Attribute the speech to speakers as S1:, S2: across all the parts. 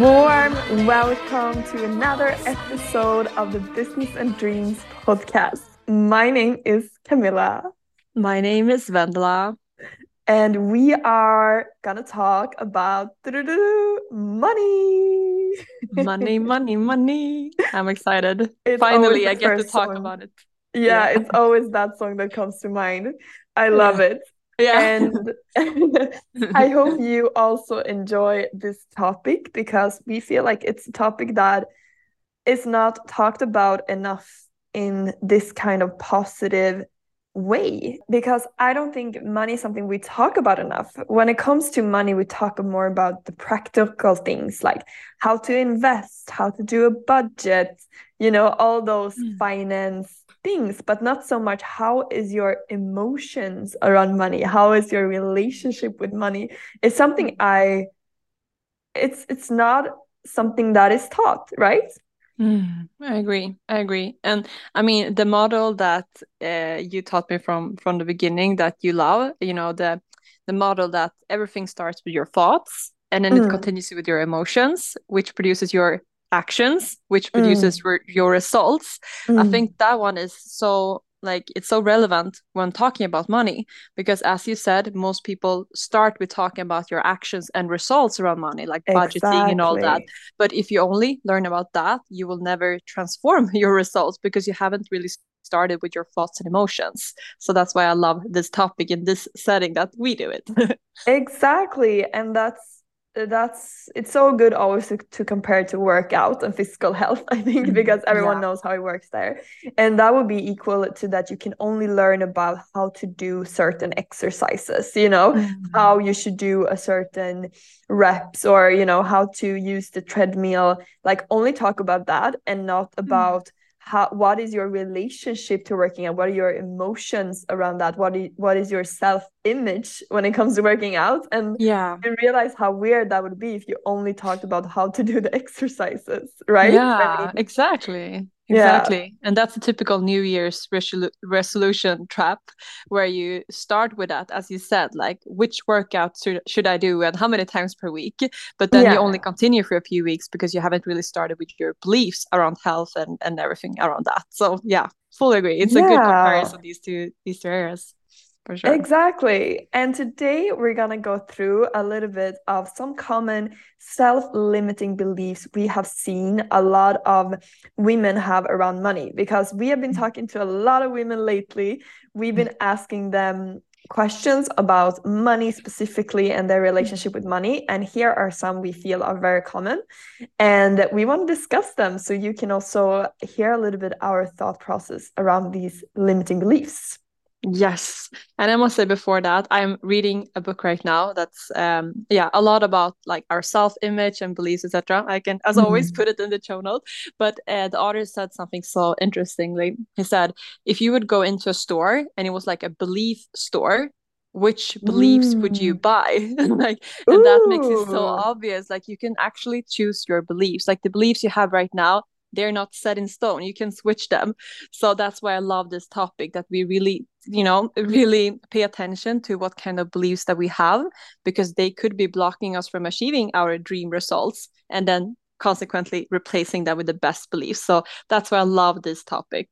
S1: Warm welcome to another episode of the Business and Dreams podcast. My name is Camilla.
S2: My name is Vendela.
S1: And we are gonna talk about money.
S2: money, money, money. I'm excited. It's Finally, I get to talk song. about it.
S1: Yeah, yeah, it's always that song that comes to mind. I love yeah. it. Yeah. And I hope you also enjoy this topic because we feel like it's a topic that is not talked about enough in this kind of positive way because I don't think money is something we talk about enough. When it comes to money, we talk more about the practical things like how to invest, how to do a budget, you know, all those mm. finance things, but not so much how is your emotions around money? How is your relationship with money? It's something hmm. I it's it's not something that is taught, right?
S2: Mm, I agree. I agree. And I mean, the model that uh, you taught me from from the beginning that you love, you know, the the model that everything starts with your thoughts and then mm. it continues with your emotions, which produces your actions, which produces mm. re- your results. I mm. think that one is so like it's so relevant when talking about money because as you said most people start with talking about your actions and results around money like budgeting exactly. and all that but if you only learn about that you will never transform your results because you haven't really started with your thoughts and emotions so that's why i love this topic in this setting that we do it
S1: exactly and that's that's it's so good always to, to compare to workout and physical health i think mm-hmm. because everyone yeah. knows how it works there and that would be equal to that you can only learn about how to do certain exercises you know mm-hmm. how you should do a certain reps or you know how to use the treadmill like only talk about that and not mm-hmm. about mm-hmm how what is your relationship to working out? What are your emotions around that? What is, what is your self image when it comes to working out? And
S2: yeah.
S1: And realize how weird that would be if you only talked about how to do the exercises right?
S2: Yeah I mean, exactly exactly yeah. and that's a typical new year's resolu- resolution trap where you start with that as you said like which workout should, should i do and how many times per week but then yeah. you only continue for a few weeks because you haven't really started with your beliefs around health and, and everything around that so yeah fully agree it's yeah. a good comparison these two these two areas
S1: for sure. Exactly. And today we're going to go through a little bit of some common self limiting beliefs we have seen a lot of women have around money because we have been mm. talking to a lot of women lately. We've been asking them questions about money specifically and their relationship with money. And here are some we feel are very common. And we want to discuss them so you can also hear a little bit our thought process around these limiting beliefs.
S2: Yes. And I must say before that, I'm reading a book right now that's um yeah, a lot about like our self-image and beliefs, etc. I can as mm-hmm. always put it in the show note. But uh, the author said something so interestingly. He said, if you would go into a store and it was like a belief store, which beliefs mm. would you mm. buy like and Ooh. that makes it so obvious like you can actually choose your beliefs like the beliefs you have right now they're not set in stone. You can switch them. So that's why i love this topic that we really you know really pay attention to what kind of beliefs that we have because they could be blocking us from achieving our dream results and then consequently replacing them with the best beliefs. So that's why i love this topic.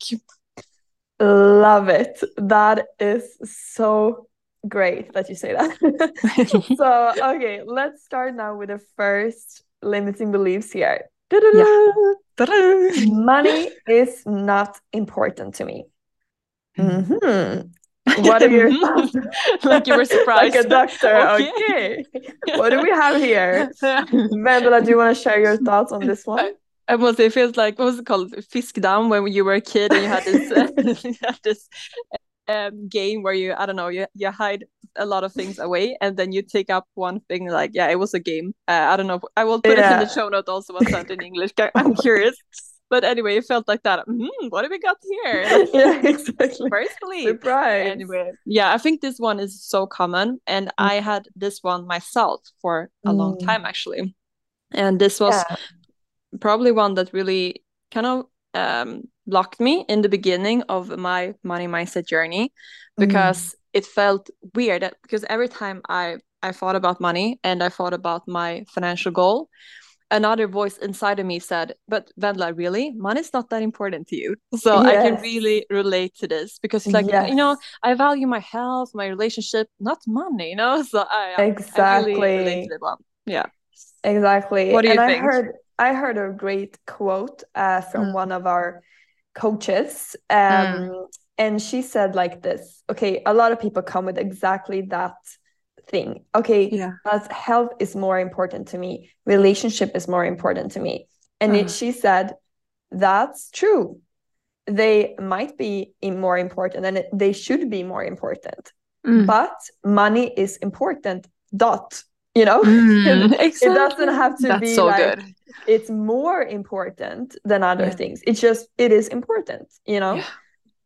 S1: Love it. That is so great that you say that. So okay let's start now with the first limiting beliefs here yeah. Money is not important to me. Mm-hmm. What are your
S2: like you were surprised.
S1: like a doctor. okay. okay. what do we have here? Vendela, do you want to share your thoughts on this one? I,
S2: must say, it feels like what was it called? Fiskdamm when you were a kid and you had this, uh, you had this um, game where you I don't know you you hide a lot of things away and then you take up one thing like yeah it was a game uh, I don't know I will put yeah. it in the show note also what's that in English I'm curious but anyway it felt like that mm, what do we got here
S1: yeah exactly
S2: first
S1: surprise
S2: anyway yeah I think this one is so common and mm. I had this one myself for a mm. long time actually and this was yeah. probably one that really kind of um, blocked me in the beginning of my money mindset journey because mm. it felt weird because every time I I thought about money and I thought about my financial goal, another voice inside of me said, But Vendela, really? Money's not that important to you. So yes. I can really relate to this because it's like, yes. you know, I value my health, my relationship, not money, you know? So I,
S1: exactly. I really relate to
S2: that one. Yeah.
S1: Exactly. What do you and think? I heard I heard a great quote uh, from mm. one of our coaches. Um, mm. and she said like this, okay, a lot of people come with exactly that thing. Okay,
S2: yeah.
S1: as health is more important to me, relationship is more important to me. And it, uh-huh. she said, that's true. They might be more important and they should be more important. Mm. But money is important. Dot. You know,
S2: mm, exactly.
S1: it doesn't have to
S2: that's
S1: be
S2: so
S1: like
S2: good.
S1: it's more important than other yeah. things. It's just it is important. You know.
S2: Yeah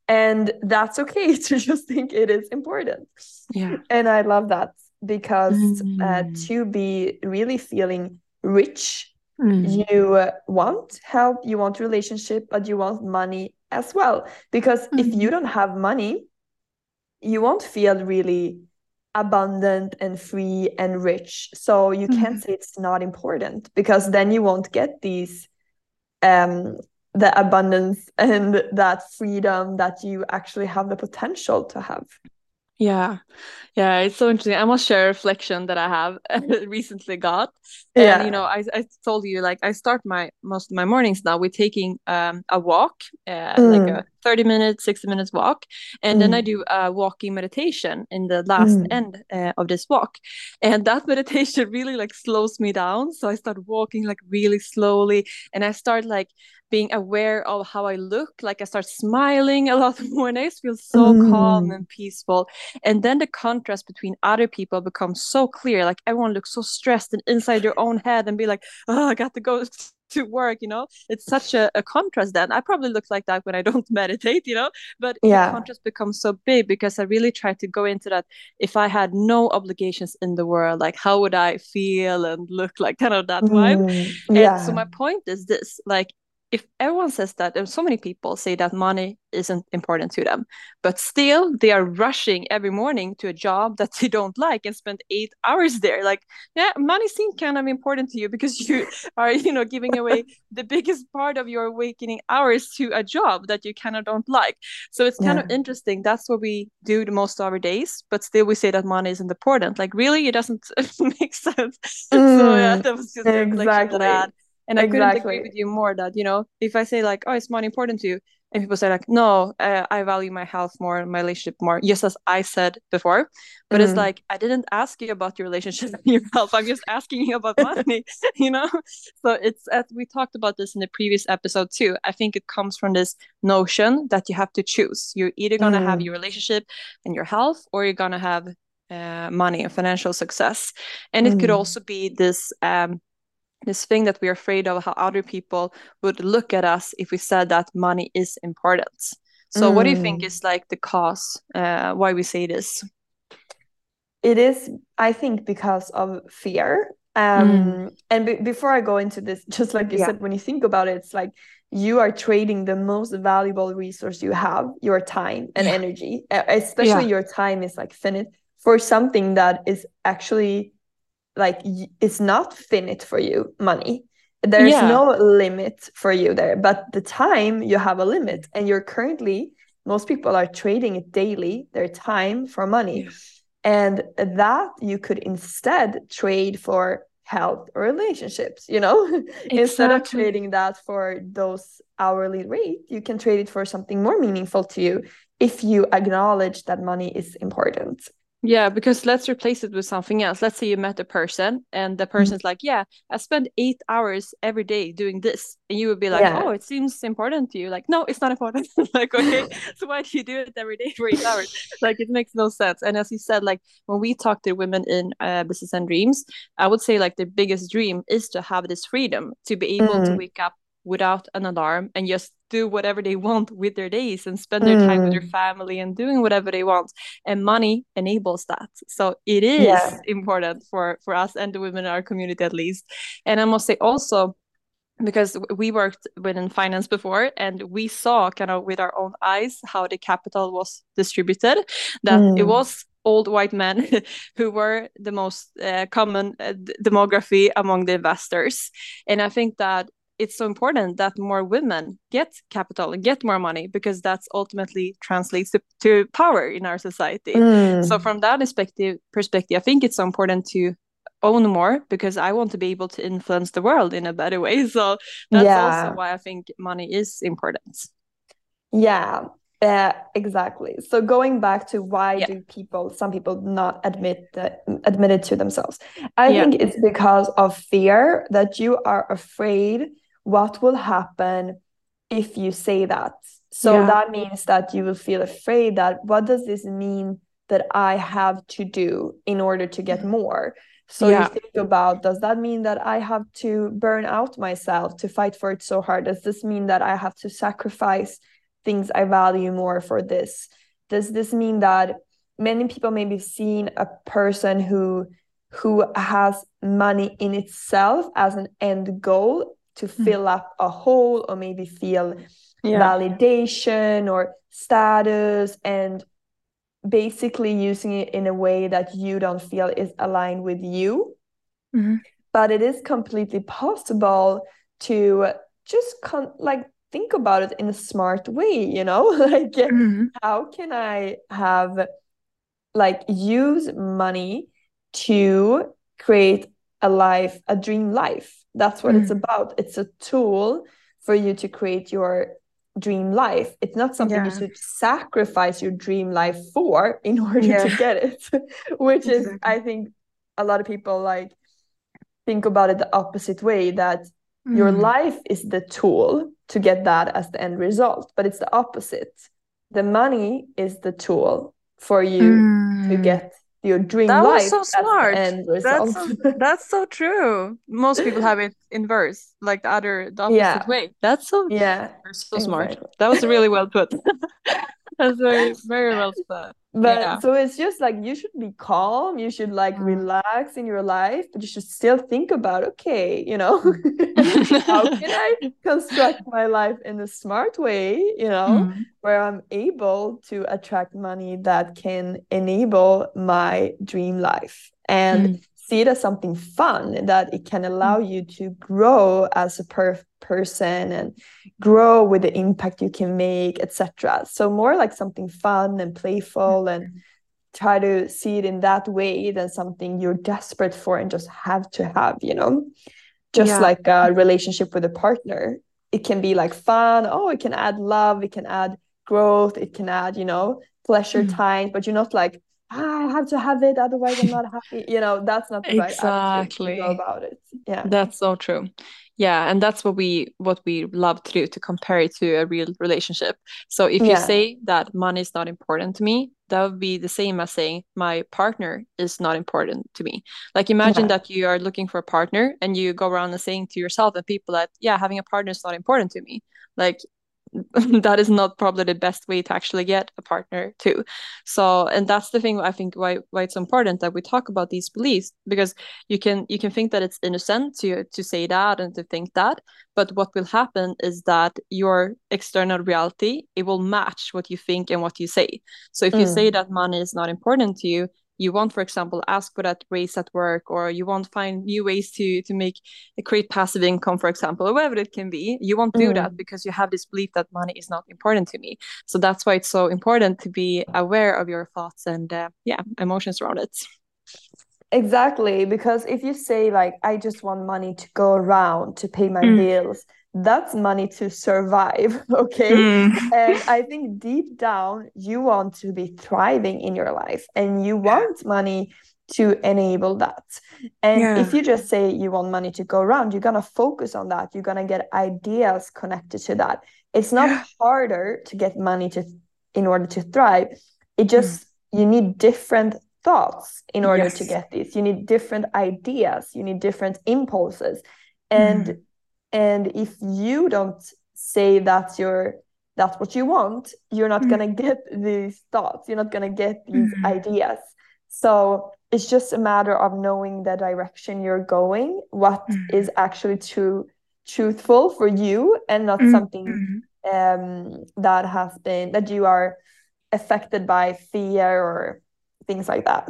S1: and that's okay to just think it is important
S2: yeah
S1: and i love that because uh, mm. uh, to be really feeling rich mm. you want help you want relationship but you want money as well because if you don't have money you won't feel really abundant and free and rich so you can't mm. say it's not important because then you won't get these um the abundance and that freedom that you actually have the potential to have
S2: yeah, yeah, it's so interesting. I must share a reflection that I have recently got.
S1: Yeah.
S2: And you know, I, I told you like I start my most of my mornings now with taking um a walk, uh, mm. like a 30 minutes, 60 minutes walk. And mm. then I mm. do a walking meditation in the last mm. end uh, of this walk. And that meditation really like slows me down. So I start walking like really slowly and I start like being aware of how I look. Like I start smiling a lot more and I just feel so mm. calm and peaceful. And then the contrast between other people becomes so clear. Like everyone looks so stressed and inside their own head and be like, oh, I got to go to work, you know? It's such a, a contrast then. I probably look like that when I don't meditate, you know? But
S1: yeah.
S2: the contrast becomes so big because I really try to go into that. If I had no obligations in the world, like how would I feel and look like kind of that vibe? Mm, yeah. And so my point is this like if everyone says that, and so many people say that money isn't important to them, but still they are rushing every morning to a job that they don't like and spend eight hours there. Like, yeah, money seems kind of important to you because you are, you know, giving away the biggest part of your awakening hours to a job that you kind of don't like. So it's kind yeah. of interesting. That's what we do the most of our days, but still we say that money isn't important. Like, really, it doesn't make sense. Mm, so yeah, that was just exactly. that and exactly. I couldn't agree with you more that, you know, if I say like, oh, it's money important to you? And people say like, no, uh, I value my health more, my relationship more, just as I said before. But mm. it's like, I didn't ask you about your relationship and your health. I'm just asking you about money, you know? So it's, as we talked about this in the previous episode too, I think it comes from this notion that you have to choose. You're either going to mm. have your relationship and your health, or you're going to have uh, money and financial success. And mm. it could mm. also be this, um, this thing that we're afraid of how other people would look at us if we said that money is important so mm. what do you think mm. is like the cause uh, why we say this
S1: it is i think because of fear um, mm. and be- before i go into this just like you yeah. said when you think about it it's like you are trading the most valuable resource you have your time and yeah. energy especially yeah. your time is like finite for something that is actually like it's not finite for you money there's yeah. no limit for you there but the time you have a limit and you're currently most people are trading it daily their time for money yeah. and that you could instead trade for health or relationships you know exactly. instead of trading that for those hourly rate you can trade it for something more meaningful to you if you acknowledge that money is important
S2: yeah, because let's replace it with something else. Let's say you met a person and the mm-hmm. person's mm-hmm. like, Yeah, I spend eight hours every day doing this. And you would be like, yeah. Oh, it seems important to you. Like, no, it's not important. like, okay, so why do you do it every day for eight hours? Like, it makes no sense. And as you said, like, when we talk to women in uh, Business and Dreams, I would say, like, the biggest dream is to have this freedom to be able mm-hmm. to wake up without an alarm and just do whatever they want with their days and spend their mm. time with their mm. family and doing whatever they want and money enables that so it is yeah. important for for us and the women in our community at least and i must say also because we worked within finance before and we saw kind of with our own eyes how the capital was distributed that mm. it was old white men who were the most uh, common uh, demography among the investors and i think that it's so important that more women get capital and get more money because that's ultimately translates to, to power in our society mm. so from that perspective perspective i think it's so important to own more because I want to be able to influence the world in a better way. So that's yeah. also why I think money is important.
S1: Yeah, uh, exactly. So going back to why yeah. do people, some people not admit that admit it to themselves? I yeah. think it's because of fear that you are afraid what will happen if you say that. So yeah. that means that you will feel afraid that what does this mean that I have to do in order to get more? So yeah. you think about does that mean that I have to burn out myself to fight for it so hard? Does this mean that I have to sacrifice things I value more for this? Does this mean that many people maybe seen a person who who has money in itself as an end goal to mm. fill up a hole or maybe feel yeah. validation or status and basically using it in a way that you don't feel is aligned with you. Mm-hmm. But it is completely possible to just con- like think about it in a smart way, you know? like mm-hmm. how can I have like use money to create a life, a dream life. That's what mm-hmm. it's about. It's a tool for you to create your dream life. It's not something yeah. you should sacrifice your dream life for in order yeah. to get it, which exactly. is, I think, a lot of people like think about it the opposite way that mm. your life is the tool to get that as the end result, but it's the opposite. The money is the tool for you mm. to get your dream that life.
S2: was so smart. That's so, that's so true. Most people have it inverse, like the other, the opposite yeah. way. That's so
S1: yeah,
S2: so smart. That was really well put. that's very very well said
S1: but yeah. so it's just like you should be calm you should like mm. relax in your life but you should still think about okay you know mm. how can i construct my life in a smart way you know mm. where i'm able to attract money that can enable my dream life and mm see it as something fun that it can allow you to grow as a per- person and grow with the impact you can make etc so more like something fun and playful and mm-hmm. try to see it in that way than something you're desperate for and just have to have you know just yeah. like a relationship with a partner it can be like fun oh it can add love it can add growth it can add you know pleasure mm. time but you're not like ah, I have to have it, otherwise I'm not happy. You know, that's not the exactly. right about it. Yeah,
S2: that's so true. Yeah, and that's what we what we love to do to compare it to a real relationship. So if yeah. you say that money is not important to me, that would be the same as saying my partner is not important to me. Like imagine yeah. that you are looking for a partner and you go around and saying to yourself and people that yeah, having a partner is not important to me. Like that is not probably the best way to actually get a partner too so and that's the thing i think why why it's important that we talk about these beliefs because you can you can think that it's innocent to to say that and to think that but what will happen is that your external reality it will match what you think and what you say so if mm. you say that money is not important to you you won't for example ask for that raise at work or you won't find new ways to to make create passive income for example or whatever it can be you won't do mm. that because you have this belief that money is not important to me so that's why it's so important to be aware of your thoughts and uh, yeah emotions around it
S1: exactly because if you say like i just want money to go around to pay my mm. bills that's money to survive okay mm. and i think deep down you want to be thriving in your life and you want money to enable that and yeah. if you just say you want money to go around you're going to focus on that you're going to get ideas connected to that it's not yeah. harder to get money to in order to thrive it just mm. you need different thoughts in order yes. to get this you need different ideas you need different impulses and mm and if you don't say that's your that's what you want you're not mm. going to get these thoughts you're not going to get these mm. ideas so it's just a matter of knowing the direction you're going what mm. is actually true truthful for you and not mm-hmm. something um, that has been that you are affected by fear or things like that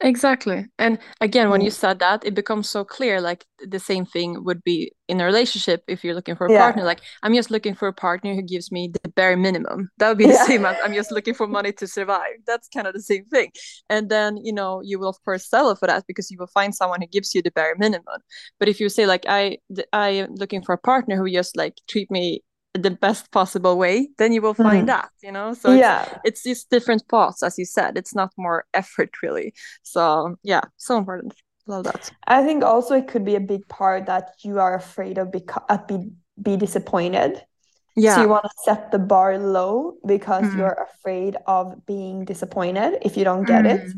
S2: Exactly. And again, when you mm. said that, it becomes so clear like the same thing would be in a relationship if you're looking for a yeah. partner. Like, I'm just looking for a partner who gives me the bare minimum. That would be the yeah. same as I'm just looking for money to survive. That's kind of the same thing. And then, you know, you will of course settle for that because you will find someone who gives you the bare minimum. But if you say like I I am looking for a partner who just like treat me the best possible way then you will find mm. that you know? So yeah. it's, it's just different paths as you said. It's not more effort really. So yeah so important. Love that.
S1: I think also it could be a big part that you are afraid of beca- uh, be be disappointed. Yeah. so you want to set the bar low because mm. you're afraid of being disappointed if you don't get mm. it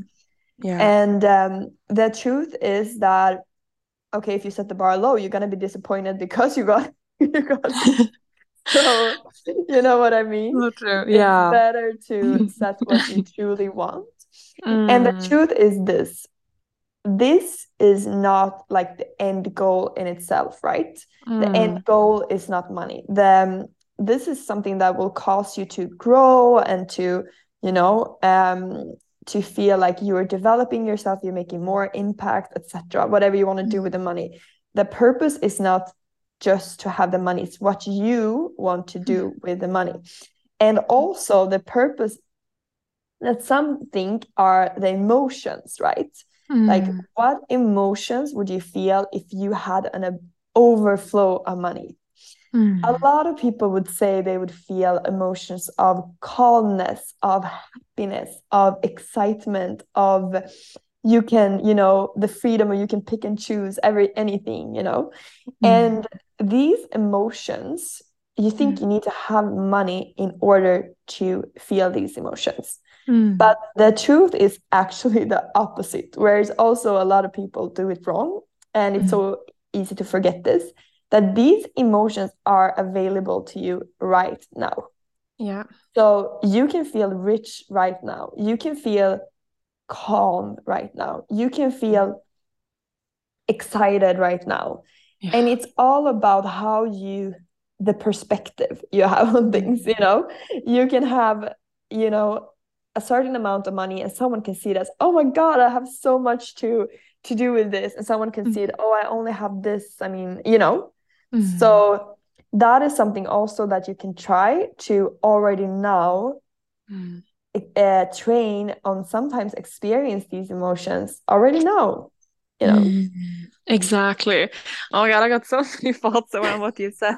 S1: yeah. And um, the truth is that okay if you set the bar low you're going to be disappointed because you got you got so you know what I mean?
S2: So true. Yeah.
S1: It's better to set what you truly want. Mm. And the mm. truth is this this is not like the end goal in itself, right? Mm. The end goal is not money. The this is something that will cause you to grow and to, you know, um, to feel like you are developing yourself, you're making more impact, etc. Whatever you want to do mm. with the money. The purpose is not just to have the money. It's what you want to do mm-hmm. with the money. And also the purpose that some think are the emotions, right? Mm. Like what emotions would you feel if you had an overflow of money? Mm. A lot of people would say they would feel emotions of calmness, of happiness, of excitement, of you can, you know, the freedom or you can pick and choose every anything, you know. Mm. And these emotions you think mm. you need to have money in order to feel these emotions mm. but the truth is actually the opposite whereas also a lot of people do it wrong and it's so easy to forget this that these emotions are available to you right now
S2: yeah
S1: so you can feel rich right now you can feel calm right now you can feel excited right now yeah. and it's all about how you the perspective you have on things you know you can have you know a certain amount of money and someone can see it as oh my god i have so much to to do with this and someone can mm-hmm. see it oh i only have this i mean you know mm-hmm. so that is something also that you can try to already now mm. Uh, train on sometimes experience these emotions already now you know mm.
S2: Exactly. Oh my god, I got so many thoughts around what you said.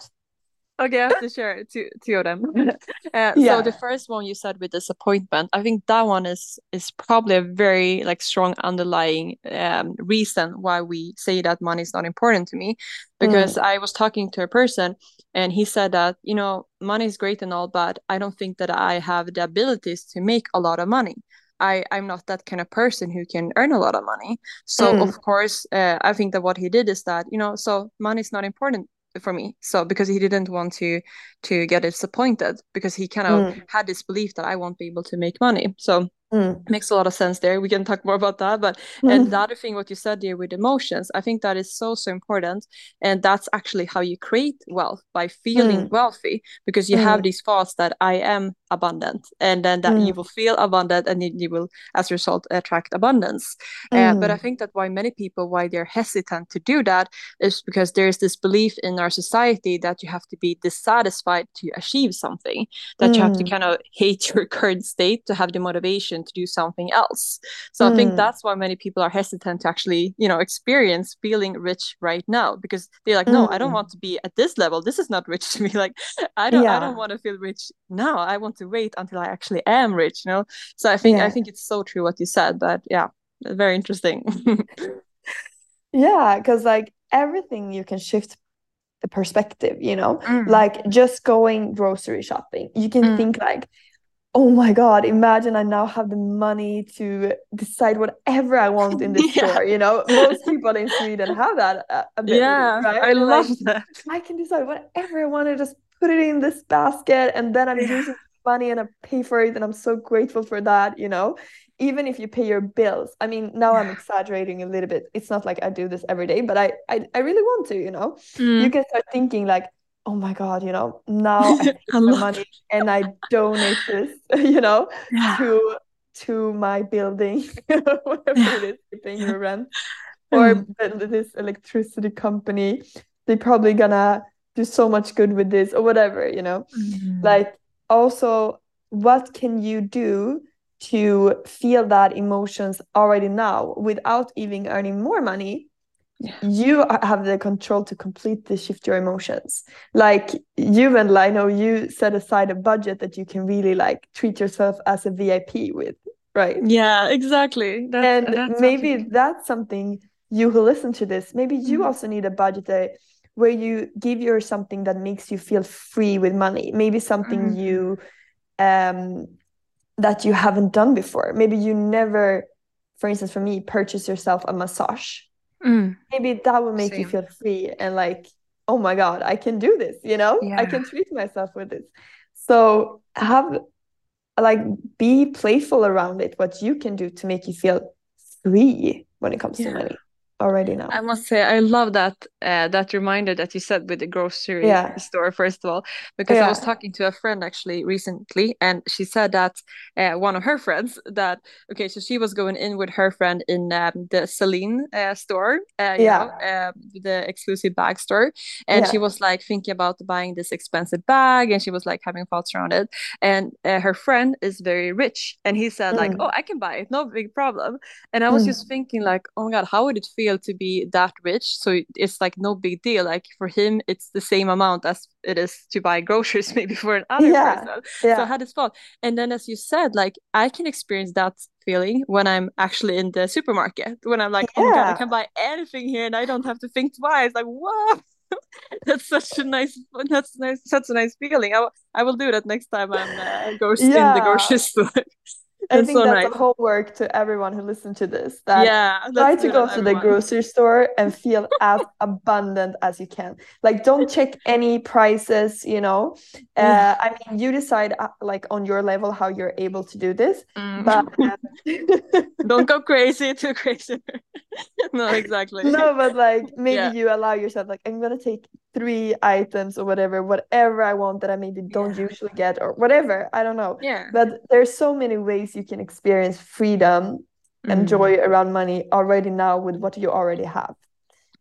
S2: Okay, I have to share two two of them. Uh, yeah. So the first one you said with disappointment, I think that one is is probably a very like strong underlying um, reason why we say that money is not important to me. Because mm. I was talking to a person and he said that you know money is great and all, but I don't think that I have the abilities to make a lot of money. I I'm not that kind of person who can earn a lot of money. So mm. of course, uh, I think that what he did is that you know, so money is not important for me. So because he didn't want to to get disappointed because he kind of mm. had this belief that I won't be able to make money. So Mm. Makes a lot of sense there. We can talk more about that. But mm. and the other thing, what you said there with emotions, I think that is so so important, and that's actually how you create wealth by feeling mm. wealthy because you have mm. these thoughts that I am abundant, and then that you mm. will feel abundant, and you will, as a result, attract abundance. Uh, but I mm. think that why many people why they're hesitant to do that is because there's this belief in our society that you have to be dissatisfied to achieve something, that you have to kind of hate your current state to have the motivation to do something else so mm. i think hmm. that's why many people are hesitant to actually you know experience feeling rich right now because they're like no mm. i don't hmm. want to be at this level this is not rich to me like i don't yeah. i don't want to feel rich now i want to wait until i actually am rich you know so i think yeah. i think it's so true what you said but yeah very interesting
S1: yeah because like everything you can shift the perspective you know mm. like just going grocery shopping you can mm. think like oh my god imagine i now have the money to decide whatever i want in the yeah. store you know most people in sweden have that uh,
S2: yeah right? i love like, that
S1: i can decide whatever i want to just put it in this basket and then i'm yeah. using money and I pay for it and I'm so grateful for that, you know. Even if you pay your bills. I mean, now I'm exaggerating a little bit. It's not like I do this every day, but I I, I really want to, you know. Mm. You can start thinking like, oh my god, you know, now I my money and I donate this, you know, yeah. to to my building, whatever yeah. it is, you're paying your rent, or mm. this electricity company. They're probably gonna do so much good with this or whatever, you know. Mm. Like also, what can you do to feel that emotions already now without even earning more money? Yeah. You have the control to completely shift your emotions. Like you and I know you set aside a budget that you can really like treat yourself as a VIP with right
S2: yeah exactly
S1: that's, and that's maybe something. that's something you who listen to this maybe you mm-hmm. also need a budget day where you give your something that makes you feel free with money maybe something mm-hmm. you um that you haven't done before maybe you never for instance for me purchase yourself a massage mm. maybe that will make Same. you feel free and like oh my god i can do this you know yeah. i can treat myself with this so have like be playful around it what you can do to make you feel free when it comes yeah. to money already now.
S2: I must say, I love that uh, that reminder that you said with the grocery yeah. store. First of all, because yeah. I was talking to a friend actually recently, and she said that uh, one of her friends that okay, so she was going in with her friend in um, the Celine uh, store, uh, yeah, know, um, the exclusive bag store, and yeah. she was like thinking about buying this expensive bag, and she was like having thoughts around it, and uh, her friend is very rich, and he said mm. like, oh, I can buy it, no big problem, and I was mm. just thinking like, oh my god, how would it feel? Feel to be that rich so it's like no big deal. Like for him it's the same amount as it is to buy groceries maybe for another yeah, person. Yeah. so i had this thought and then as you said like i can experience that feeling when i'm actually in the supermarket when i'm like yeah. oh my god i can buy anything here and i don't have to think twice. Like what? That's such a nice that's nice such a nice feeling. I, I will do that next time i'm uh, go yeah. in the grocery store
S1: I think so that's nice. a homework to everyone who listens to this. That yeah, try to go to everyone. the grocery store and feel as abundant as you can. Like, don't check any prices. You know, uh, I mean, you decide uh, like on your level how you're able to do this, mm. but
S2: um... don't go crazy too crazy. no, exactly.
S1: No, but like maybe yeah. you allow yourself like I'm gonna take three items or whatever, whatever I want that I maybe don't yeah. usually get or whatever. I don't know.
S2: Yeah.
S1: But there's so many ways you can experience freedom and joy around money already now with what you already have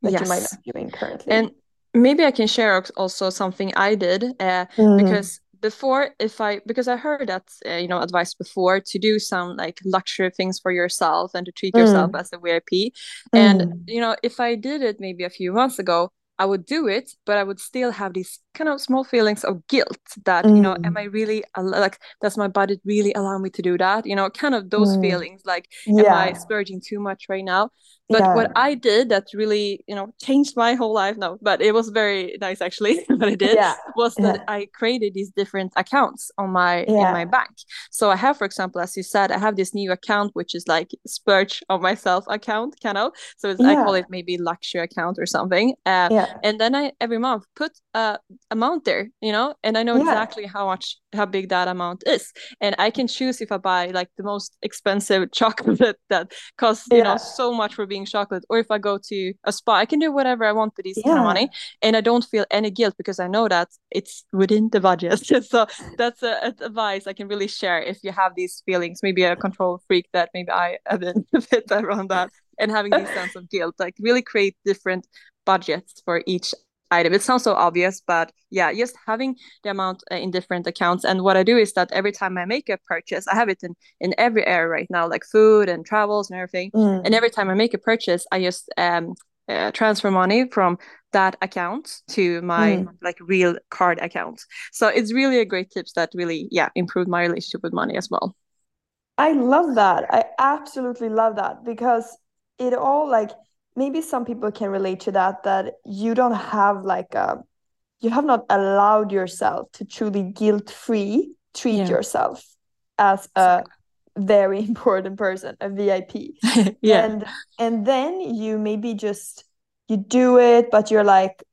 S1: that yes. you might not be doing currently.
S2: And maybe I can share also something I did uh, mm. because before if i because i heard that uh, you know advice before to do some like luxury things for yourself and to treat mm. yourself as a vip mm. and you know if i did it maybe a few months ago I would do it, but I would still have these kind of small feelings of guilt that, mm. you know, am mm. I really like, does my body really allow me to do that? You know, kind of those mm. feelings like, yeah. am I splurging too much right now? But yeah. what I did that really, you know, changed my whole life. No, but it was very nice actually. what I did yeah. was that yeah. I created these different accounts on my in my bank. So I have, for example, as you said, I have this new account which is like splurge on myself account, kind of. So I call it maybe luxury account or something. Uh, yeah. And then I every month put a amount there, you know, and I know exactly how much how big that amount is, and I can choose if I buy like the most expensive chocolate that costs you know so much for being chocolate or if i go to a spa i can do whatever i want with this yeah. kind of money and i don't feel any guilt because i know that it's within the budget. So that's a, a, advice i can really share if you have these feelings. Maybe a control freak that maybe i have been a bit around that and having these sense of guilt like really create different budgets for each item. It sounds so obvious, but yeah, just having the amount uh, in different accounts. And what I do is that every time I make a purchase, I have it in in every area right now, like food and travels and everything. Mm. And every time I make a purchase, I just um, uh, transfer money from that account to my mm. like real card account. So it's really a great tips that really yeah improved my relationship with money as well.
S1: I love that. I absolutely love that because it all like maybe some people can relate to that that you don't have like a you have not allowed yourself to truly guilt free treat yeah. yourself as a very important person a vip yeah and and then you maybe just you do it but you're like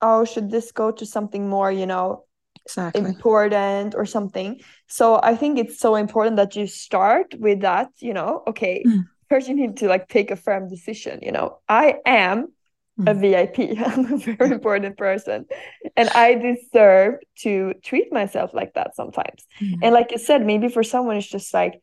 S1: oh should this go to something more you know
S2: exactly.
S1: important or something so i think it's so important that you start with that you know okay mm. First you need to like take a firm decision you know i am a mm. vip i'm a very important person and i deserve to treat myself like that sometimes mm. and like you said maybe for someone it's just like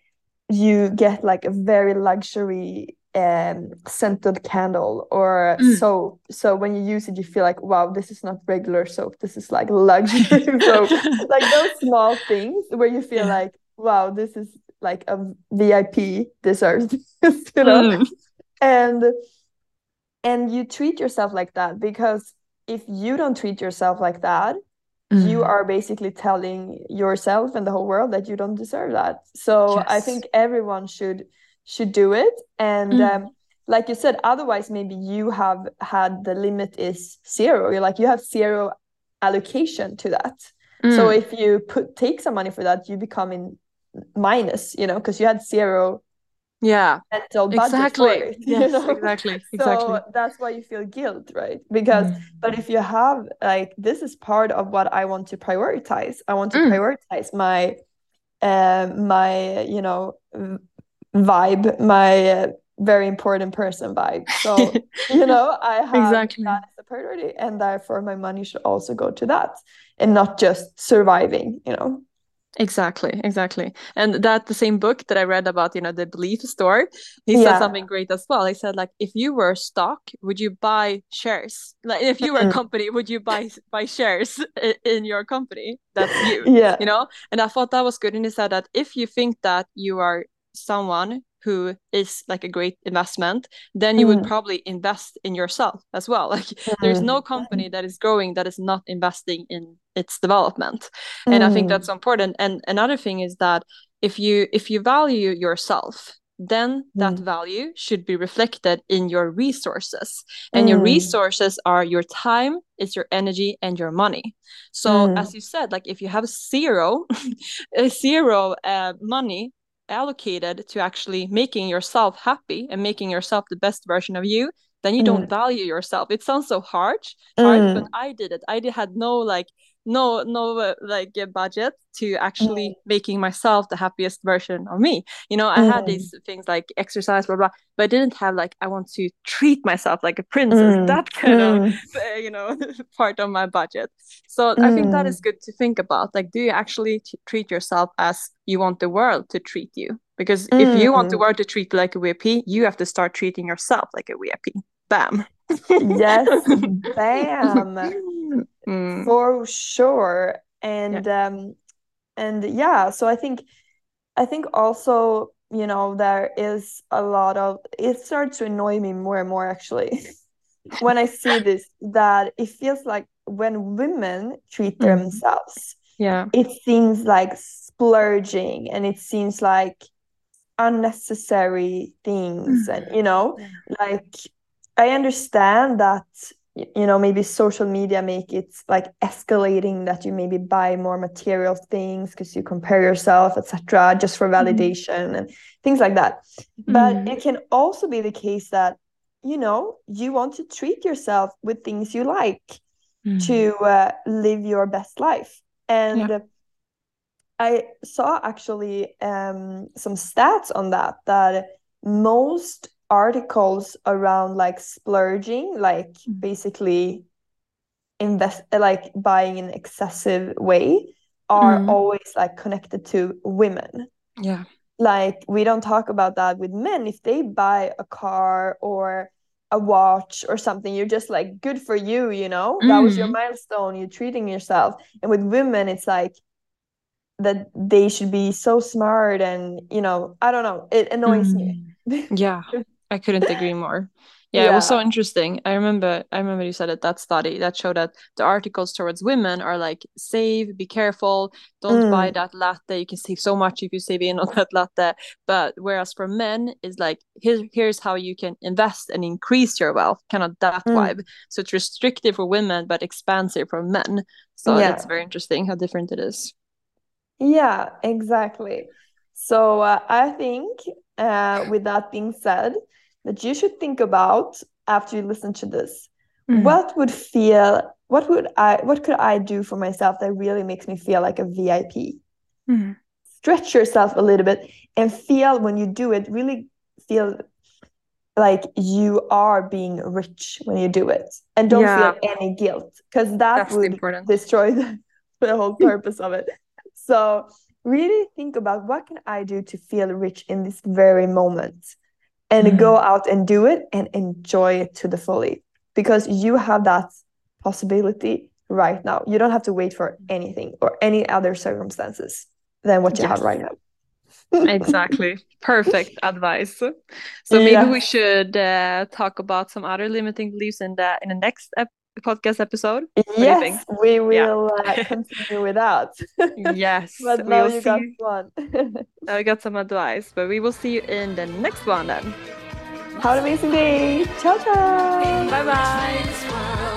S1: you get like a very luxury um, scented candle or mm. soap. So when you use it, you feel like, wow, this is not regular soap. This is like luxury soap. Like those small things where you feel yeah. like, wow, this is like a VIP deserves this, you know? Mm. And and you treat yourself like that because if you don't treat yourself like that, mm. you are basically telling yourself and the whole world that you don't deserve that. So yes. I think everyone should should do it and mm. um, like you said otherwise maybe you have had the limit is zero you're like you have zero allocation to that mm. so if you put take some money for that you become in minus you know because you had zero
S2: yeah
S1: mental budget exactly for it,
S2: yes, you know? exactly exactly
S1: so that's why you feel guilt right because mm. but if you have like this is part of what i want to prioritize i want to mm. prioritize my uh, my you know vibe, my uh, very important person vibe. So, you know, I have exactly. that as a priority, and therefore my money should also go to that and not just surviving, you know.
S2: Exactly, exactly. And that the same book that I read about, you know, the belief store, he yeah. said something great as well. He said, like, if you were stock, would you buy shares? Like if you were a company, would you buy buy shares in your company? That's you.
S1: Yeah.
S2: You know? And I thought that was good. And he said that if you think that you are someone who is like a great investment then you mm. would probably invest in yourself as well like mm. there's no company that is growing that is not investing in its development mm. and i think that's mm. important and another thing is that if you if you value yourself then that mm. value should be reflected in your resources and your mm. resources are your time it's your energy and your money so as you said like if you have zero zero uh, money allocated to actually making yourself happy and making yourself the best version of you then you mm. don't value yourself it sounds so harsh hard mm. but i did it i did, had no like no no uh, like a budget to actually mm. making myself the happiest version of me. You know i had mm. these things like exercise blah blah but i didn't have like i want to treat myself like a princess. Mm. that kind of mm. uh, you know part of my budget. So i think that is good to think about like do you actually t- treat yourself as you want the world to treat you? Because if you want the world to treat like a vip you have to start treating yourself like a vip bam.
S1: Yes. Bam mm. for sure and yeah. um and yeah so i think i think also you know there is a lot of it starts to annoy me more and more actually when i see this that it feels like when women treat mm. themselves
S2: yeah
S1: it seems like splurging and it seems like unnecessary things mm. and you know like i understand that you know maybe social media make it like escalating that you maybe buy more material things because you compare yourself etc just for mm-hmm. validation mm. and things like that mm. but mm-hmm. it can also be the case that you know you want to treat yourself with things you like mm. to uh, live your best life and yeah. i saw actually um, some stats on that that most articles around like splurging like mm. basically invest like buying in excessive way are mm. always like connected to women
S2: yeah
S1: like we don't talk about that with men if they buy a car or a watch or something you're just like good for you you know mm. that was your mm. milestone you're treating yourself and with women it's like that they should be so smart and you know i don't know it annoys mm.
S2: me yeah I couldn't agree more. Yeah, yeah, it was so interesting. I remember I remember you said it that study that showed that the articles towards women are like save, be careful, don't mm. buy that latte. You can save so much if you save in on that latte. But whereas for men is like here, here's how you can invest and increase your wealth, kind of that mm. vibe. So it's restrictive for women but expansive for men. So yeah. it's very interesting how different it is.
S1: Yeah, exactly. So uh, I think uh, with that being said, that you should think about after you listen to this mm-hmm. what would feel what would I what could I do for myself that really makes me feel like a VIP? Mm-hmm. Stretch yourself a little bit and feel when you do it, really feel like you are being rich when you do it and don't yeah. feel any guilt because that That's would important. destroy the, the whole purpose of it so really think about what can i do to feel rich in this very moment and mm-hmm. go out and do it and enjoy it to the fully because you have that possibility right now you don't have to wait for anything or any other circumstances than what you yes. have right now
S2: exactly. Perfect advice. So maybe yeah. we should uh, talk about some other limiting beliefs in the in the next ep podcast episode.
S1: What yes, we will yeah. uh, continue with that.
S2: yes,
S1: but now you got one.
S2: now we got some advice, but we will see you in the next one then.
S1: Have an amazing day. Ciao, ciao.
S2: Bye bye.